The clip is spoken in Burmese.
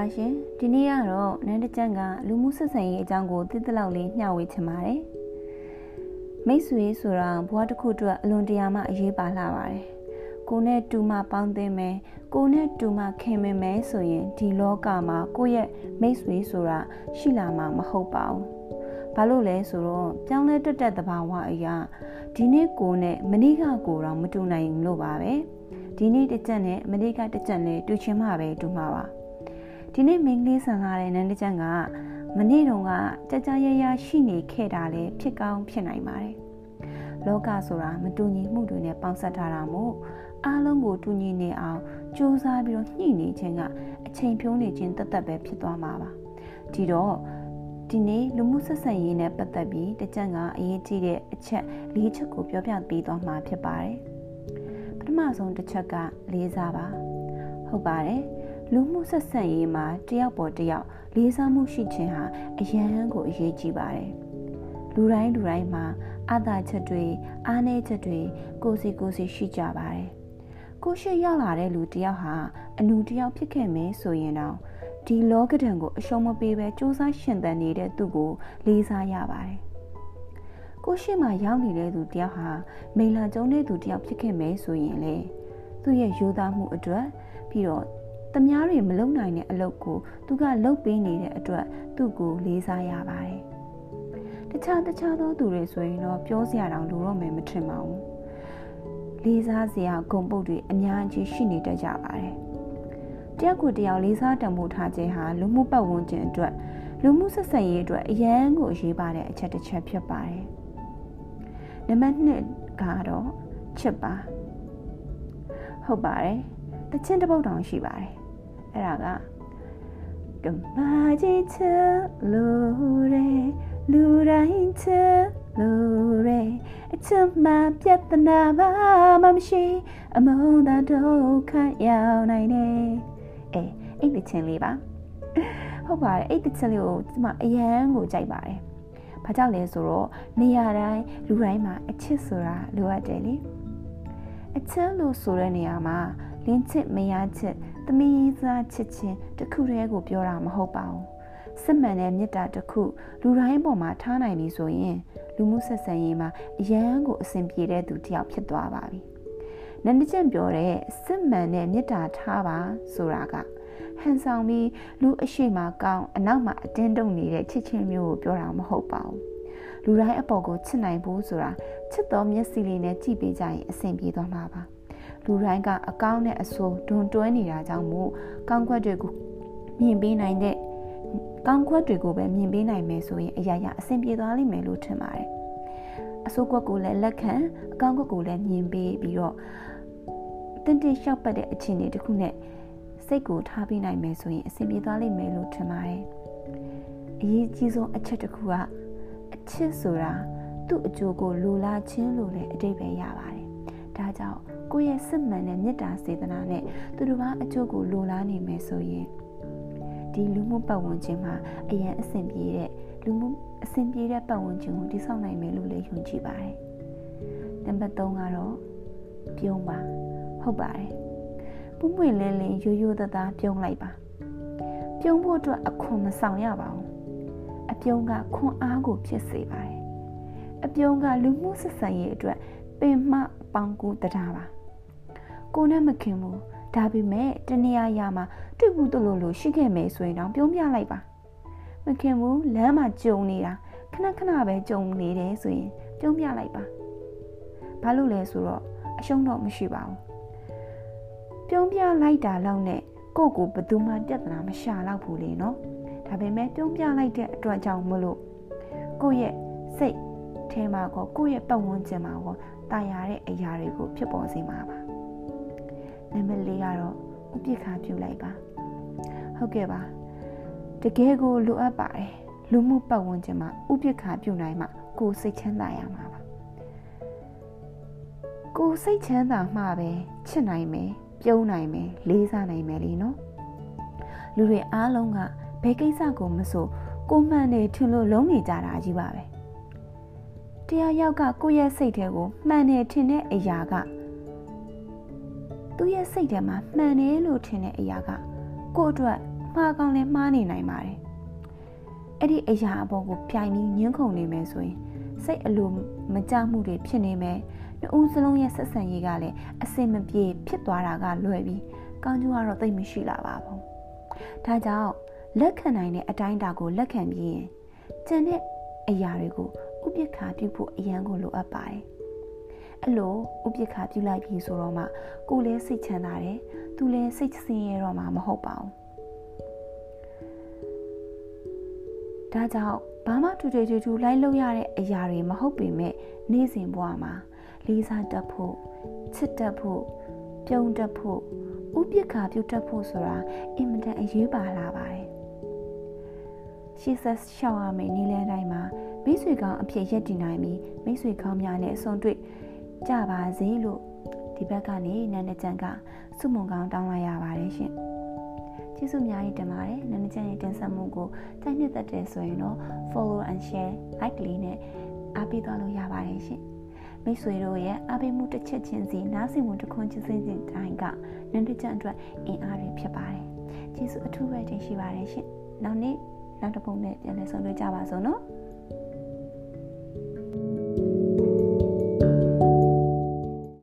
ပါရှင်ဒီနေ့ကတော့နန်းတကြံကလူမှုဆက်ဆံရေးအကြောင်းကိုသိသလောက်လေးမျှဝေချင်ပါတယ်မိတ်ဆွေဆိုတာဘဝတစ်ခုအတွက်အလွန်တရာမှအရေးပါလာပါတယ်ကိုနဲ့တူမပေါင်းသင်းမယ်ကိုနဲ့တူမခင်မင်မယ်ဆိုရင်ဒီလောကမှာကိုယ့်ရဲ့မိတ်ဆွေဆိုတာရှိလာမှာမဟုတ်ပါဘူးဘာလို့လဲဆိုတော့ပြောင်းလဲတက်တက်သဘာဝအရာဒီနေ့ကိုနဲ့မနေ့ကကိုတော့မတူနိုင်လို့ပါပဲဒီနေ့တစ်ကြက်နဲ့မနေ့ကတစ်ကြက်နဲ့တူချင်းမှပဲတူမှာပါ ဒီနေ့မင်းကလေးဆန်လာတဲ့နန်းတကြံကမနေ့တုန်းကကြကြရရရှိနေခဲ့တာလေဖြစ်ကောင်းဖြစ်နိုင်ပါတယ်လောကဆိုတာမတူညီမှုတွေနဲ့ပေါင်းစပ်ထားတာမို့အားလုံးကိုတူညီနေအောင်ကြိုးစားပြီးတော့ညှိနေခြင်းကအချိန်ဖြုံးနေခြင်းတသက်ပဲဖြစ်သွားမှာပါဒီတော့ဒီနေ့လူမှုဆက်ဆံရေးနဲ့ပတ်သက်ပြီးတကြံကအရေးကြီးတဲ့အချက်၄ချက်ကိုပြောပြပေးသွားမှာဖြစ်ပါတယ်ပထမဆုံးတစ်ချက်ကလေးစားပါဟုတ်ပါတယ် လူမှုဆက်ဆံရေးမှာတယောက်ပေါ်တယောက်လေးစားမှုရှိခြင်းဟာအရန်ကိုအရေးကြီးပါတယ်လူတိုင်းလူတိုင်းမှာအသာချက်တွေအားနည်းချက်တွေကိုစီကိုစီရှိကြပါတယ်ကိုရှိရောက်လာတဲ့လူတယောက်ဟာအနူတယောက်ဖြစ်ခဲ့မယ်ဆိုရင်တော့ဒီလောကဒဏ်ကိုအရှုံးမပေးဘဲစူးစမ်းရှင်သန်နေတဲ့သူကိုလေးစားရပါတယ်ကိုရှိမှရောက်နေတဲ့သူတယောက်ဟာမိန်လာကျုံတဲ့သူတယောက်ဖြစ်ခဲ့မယ်ဆိုရင်လေသူ့ရဲ့ယူသားမှုအတွက်ပြီးတော့ တမားတွေမလုံနိုင်တဲ့အလုပ်ကိုသူကလုပ်ပေးနေတဲ့အတွက်သူ့ကိုလေးစားရပါတယ်တခြားတခြားသောသူတွေဆိုရင်တော့ပြောစရာတောင်လိုတော့မယ်မထင်ပါဘူးလေးစားစရာဂုံပုတ်တွေအများကြီးရှိနေတတ်ကြပါတယ်တယောက်ကိုတယောက်လေးစားတံမိုးထားခြင်းဟာလူမှုပတ်ဝန်းကျင်အတွက်လူမှုဆက်ဆံရေးအတွက်အရန်ကိုအရေးပါတဲ့အချက်တစ်ချက်ဖြစ်ပါတယ်နံပါတ်1ကတော့ချစ်ပါဟုတ်ပါတယ် တချင်းတစ်ပုတ်တောင်ရှိပါတယ်အဲ့ဒါကကမာကြီးချလို့ရဲလူတိုင်းချလို့ရဲအချမ်းမပြတ်နာပါမရှိအမုန်းသာဒုက္ခရောက်နိုင်တယ်အဲအဲ့ဒီချင်းလေးပါဟုတ်ပါတယ်အဲ့ဒီချင်းလေးကိုဒီမှာအရန်ကိုကြိုက်ပါတယ်ဘာကြောင့်လဲဆိုတော့နေရာတိုင်းလူတိုင်းမှာအချစ်ဆိုတာလိုအပ်တယ်လေအချစ်လို့ဆိုတဲ့နေရာမှာ လင်းချစ်မရချစ်သမီးစားချစ်ချင်းတခုတည်းကိုပြောတာမဟုတ်ပါဘူးစစ်မှန်တဲ့မေတ္တာတစ်ခုလူတိုင်းပေါ်မှာထားနိုင်ပြီဆိုရင်လူမှုဆက်ဆံရေးမှာအရန်ကိုအဆင်ပြေတဲ့သူတစ်ယောက်ဖြစ်သွားပါပြီ။နန္ဒကျင့်ပြောတဲ့စစ်မှန်တဲ့မေတ္တာထားပါဆိုတာကဟန်ဆောင်ပြီးလူအရှိမကောင်းအနောက်မှာအတင်းတုံနေတဲ့ချစ်ချင်းမျိုးကိုပြောတာမဟုတ်ပါဘူး။လူတိုင်းအပေါ်ကိုချစ်နိုင်ဖို့ဆိုတာချစ်တော်မျက်စိလေးနဲ့ကြည့်ပေးကြရင်အဆင်ပြေသွားမှာပါ။ လူတိုင်းကအကောင်းနဲ့အဆိုးဒွန်တွဲနေတာကြောင့်မို့ကောင်းခွက်တွေကိုမြင်ပေးနိုင်တဲ့ကောင်းခွက်တွေကိုပဲမြင်ပေးနိုင်မယ်ဆိုရင်အရာရာအဆင်ပြေသွားလိမ့်မယ်လို့ထင်ပါတယ်အဆိုးခွက်ကိုလည်းလက်ခံအကောင်းခွက်ကိုလည်းမြင်ပေးပြီးတော့တင်းတင်းလျှောက်ပတ်တဲ့အခြေအနေတစ်ခုနဲ့စိတ်ကိုထားပေးနိုင်မယ်ဆိုရင်အဆင်ပြေသွားလိမ့်မယ်လို့ထင်ပါတယ်အရေးကြီးဆုံးအချက်တစ်ခုကအချစ်ဆိုတာသူ့အကျိုးကိုလိုလားခြင်းလို့လည်းအတိတ်ပဲရပါတယ်ဒါကြောင့် ကိုယ့်ရဲ့စစ်မှန်တဲ့မေတ္တာစေတနာနဲ့သူတို့ဘာအကျိုးကိုလိုလားနေမယ်ဆိုရင်ဒီလူမှုပတ်ဝန်းကျင်မှာအရင်အဆင်ပြေတဲ့လူမှုအဆင်ပြေတဲ့ပတ်ဝန်းကျင်ကိုတည်ဆောက်နိုင်မယ်လို့လည်းယုံကြည်ပါတယ်။နံပါတ်3ကတော့ပြုံးပါဟုတ်ပါတယ်။ပွပွင့်လင်းလင်းရိုးရိုးသားသားပြုံးလိုက်ပါ။ပြုံးဖို့အတွက်အခွန်မဆောင်ရပါဘူး။အပြုံးကခွန်အားကိုဖြစ်စေပါတယ်။အပြုံးကလူမှုဆက်ဆံရေးအတွက်ပင်မပေါင်းကူတရားပါ။ ကိုနဲ့မခင်ဘူးဒါပေမဲ့တနေရာရာမှာတွေ့ဘူးတလို့လို့ရှိခဲ့မယ်ဆိုရင်တော့ပြုံးပြလိုက်ပါမခင်ဘူးလမ်းမှာကြုံနေတာခဏခဏပဲကြုံနေတယ်ဆိုရင်ပြုံးပြလိုက်ပါဘာလို့လဲဆိုတော့အရှုံးတော့မရှိပါဘူးပြုံးပြလိုက်တာလောက်နဲ့ကိုကိုဘသူမှပြဿနာမရှာတော့ဘူးလေနော်ဒါပေမဲ့ပြုံးပြလိုက်တဲ့အတွက်ကြောင့်မလို့ကိုရဲ့စိတ်ထဲမှာကောကိုရဲ့ပတ်ဝန်းကျင်မှာကောတာယာတဲ့အရာတွေကိုဖြစ်ပေါ်စေမှာပါ နံပါတ်၄ကတော့ဥပိ္ပခာပြုလိုက်ပါဟုတ်ကဲ့ပါတကယ်ကိုလိုအပ်ပါတယ်လူမှုပတ်ဝန်းကျင်မှာဥပိ္ပခာပြုနိုင်မှကိုစိတ်ချမ်းသာရမှာပါကိုစိတ်ချမ်းသာမှပဲချစ်နိုင်မယ်ပြုံးနိုင်မယ်လေးစားနိုင်မယ်လीနော်လူတွေအားလုံးကဘယ်ကိစ္စကိုမဆိုကိုမှန်နေထင်လို့လုံးနေကြတာကြီးပါပဲတရားရောက်ကကိုယ့်ရဲ့စိတ်ထဲကိုမှန်တယ်ထင်တဲ့အရာက သူ့ရဲ့စိတ်ထဲမှာမှန်တယ်လို့ထင်တဲ့အရာကကို့အတွက်မှားကောင်းလဲမှားနေနိုင်ပါတယ်အဲ့ဒီအရာအပေါ်ကိုပြိုင်ပြီးညှင်းခုန်နေမယ်ဆိုရင်စိတ်အလိုမကြမှုတွေဖြစ်နေမယ်နှစ်ဦးစလုံးရဲ့ဆက်ဆံရေးကလည်းအစင်မပြေဖြစ်သွားတာကလွယ်ပြီးကောင်းကျိုးကတော့သိမ့်မရှိလာပါဘူးဒါကြောင့်လက်ခံနိုင်တဲ့အတိုင်းအတာကိုလက်ခံပြီးရင်ကျန်တဲ့အရာတွေကိုဥပိ္ပခာပြုဖို့အရန်ကိုလိုအပ်ပါတယ် အဲ့လိုဥပိ္ပခာပြုလိုက်ပြီဆိုတော့မှကိုယ်လည်းစိတ်ချမ်းသာတယ်သူလည်းစိတ်ဆင်းရဲတော့မှမဟုတ်ပါဘူးဒါကြောင့်ဘာမှတူတူတူတူလိုက်လို့ရတဲ့အရာတွေမဟုတ်ပေမဲ့နေ့စဉ်ဘဝမှာလေးစားတတ်ဖို့ချစ်တတ်ဖို့ပြုံးတတ်ဖို့ဥပိ္ပခာပြုတ်တတ်ဖို့ဆိုတာအင်မတန်အရေးပါလာပါတယ်ရှေ့ဆက်ရှောက်ရမယ့်နေ့လန်းတိုင်းမှာမိတ်ဆွေကောင်းအဖြစ်ရက်တည်နိုင်ပြီးမိတ်ဆွေကောင်းများနဲ့အဆုံတွေ့ ကြပါစေလို့ဒီဘက်ကနေနန်းနကြံကစုမုံကောင်းတောင်းလိုက်ရပါတယ်ရှင်ကျေးဇူးအများကြီးတင်ပါတယ်နန်းနကြံရဲ့တင်ဆက်မှုကိုတိုက်နှစ်သက်တယ်ဆိုရင်တော့ follow and share like လေးနဲ့အားပေးသွားလို့ရပါတယ်ရှင်မိတ်ဆွေတို့ရဲ့အားပေးမှုတစ်ချက်ချင်းစီနားဆင်မှုတစ်ခွန်းချင်းစီတိုင်းကနန်းနကြံအတွက်အင်အားတွေဖြစ်ပါတယ်ကျေးဇူးအထူးပဲတင်ရှိပါတယ်ရှင်နောက်နေ့နောက်တစ်ပုံနဲ့ပြန်လည်ဆုံတွေ့ကြပါစို့နော်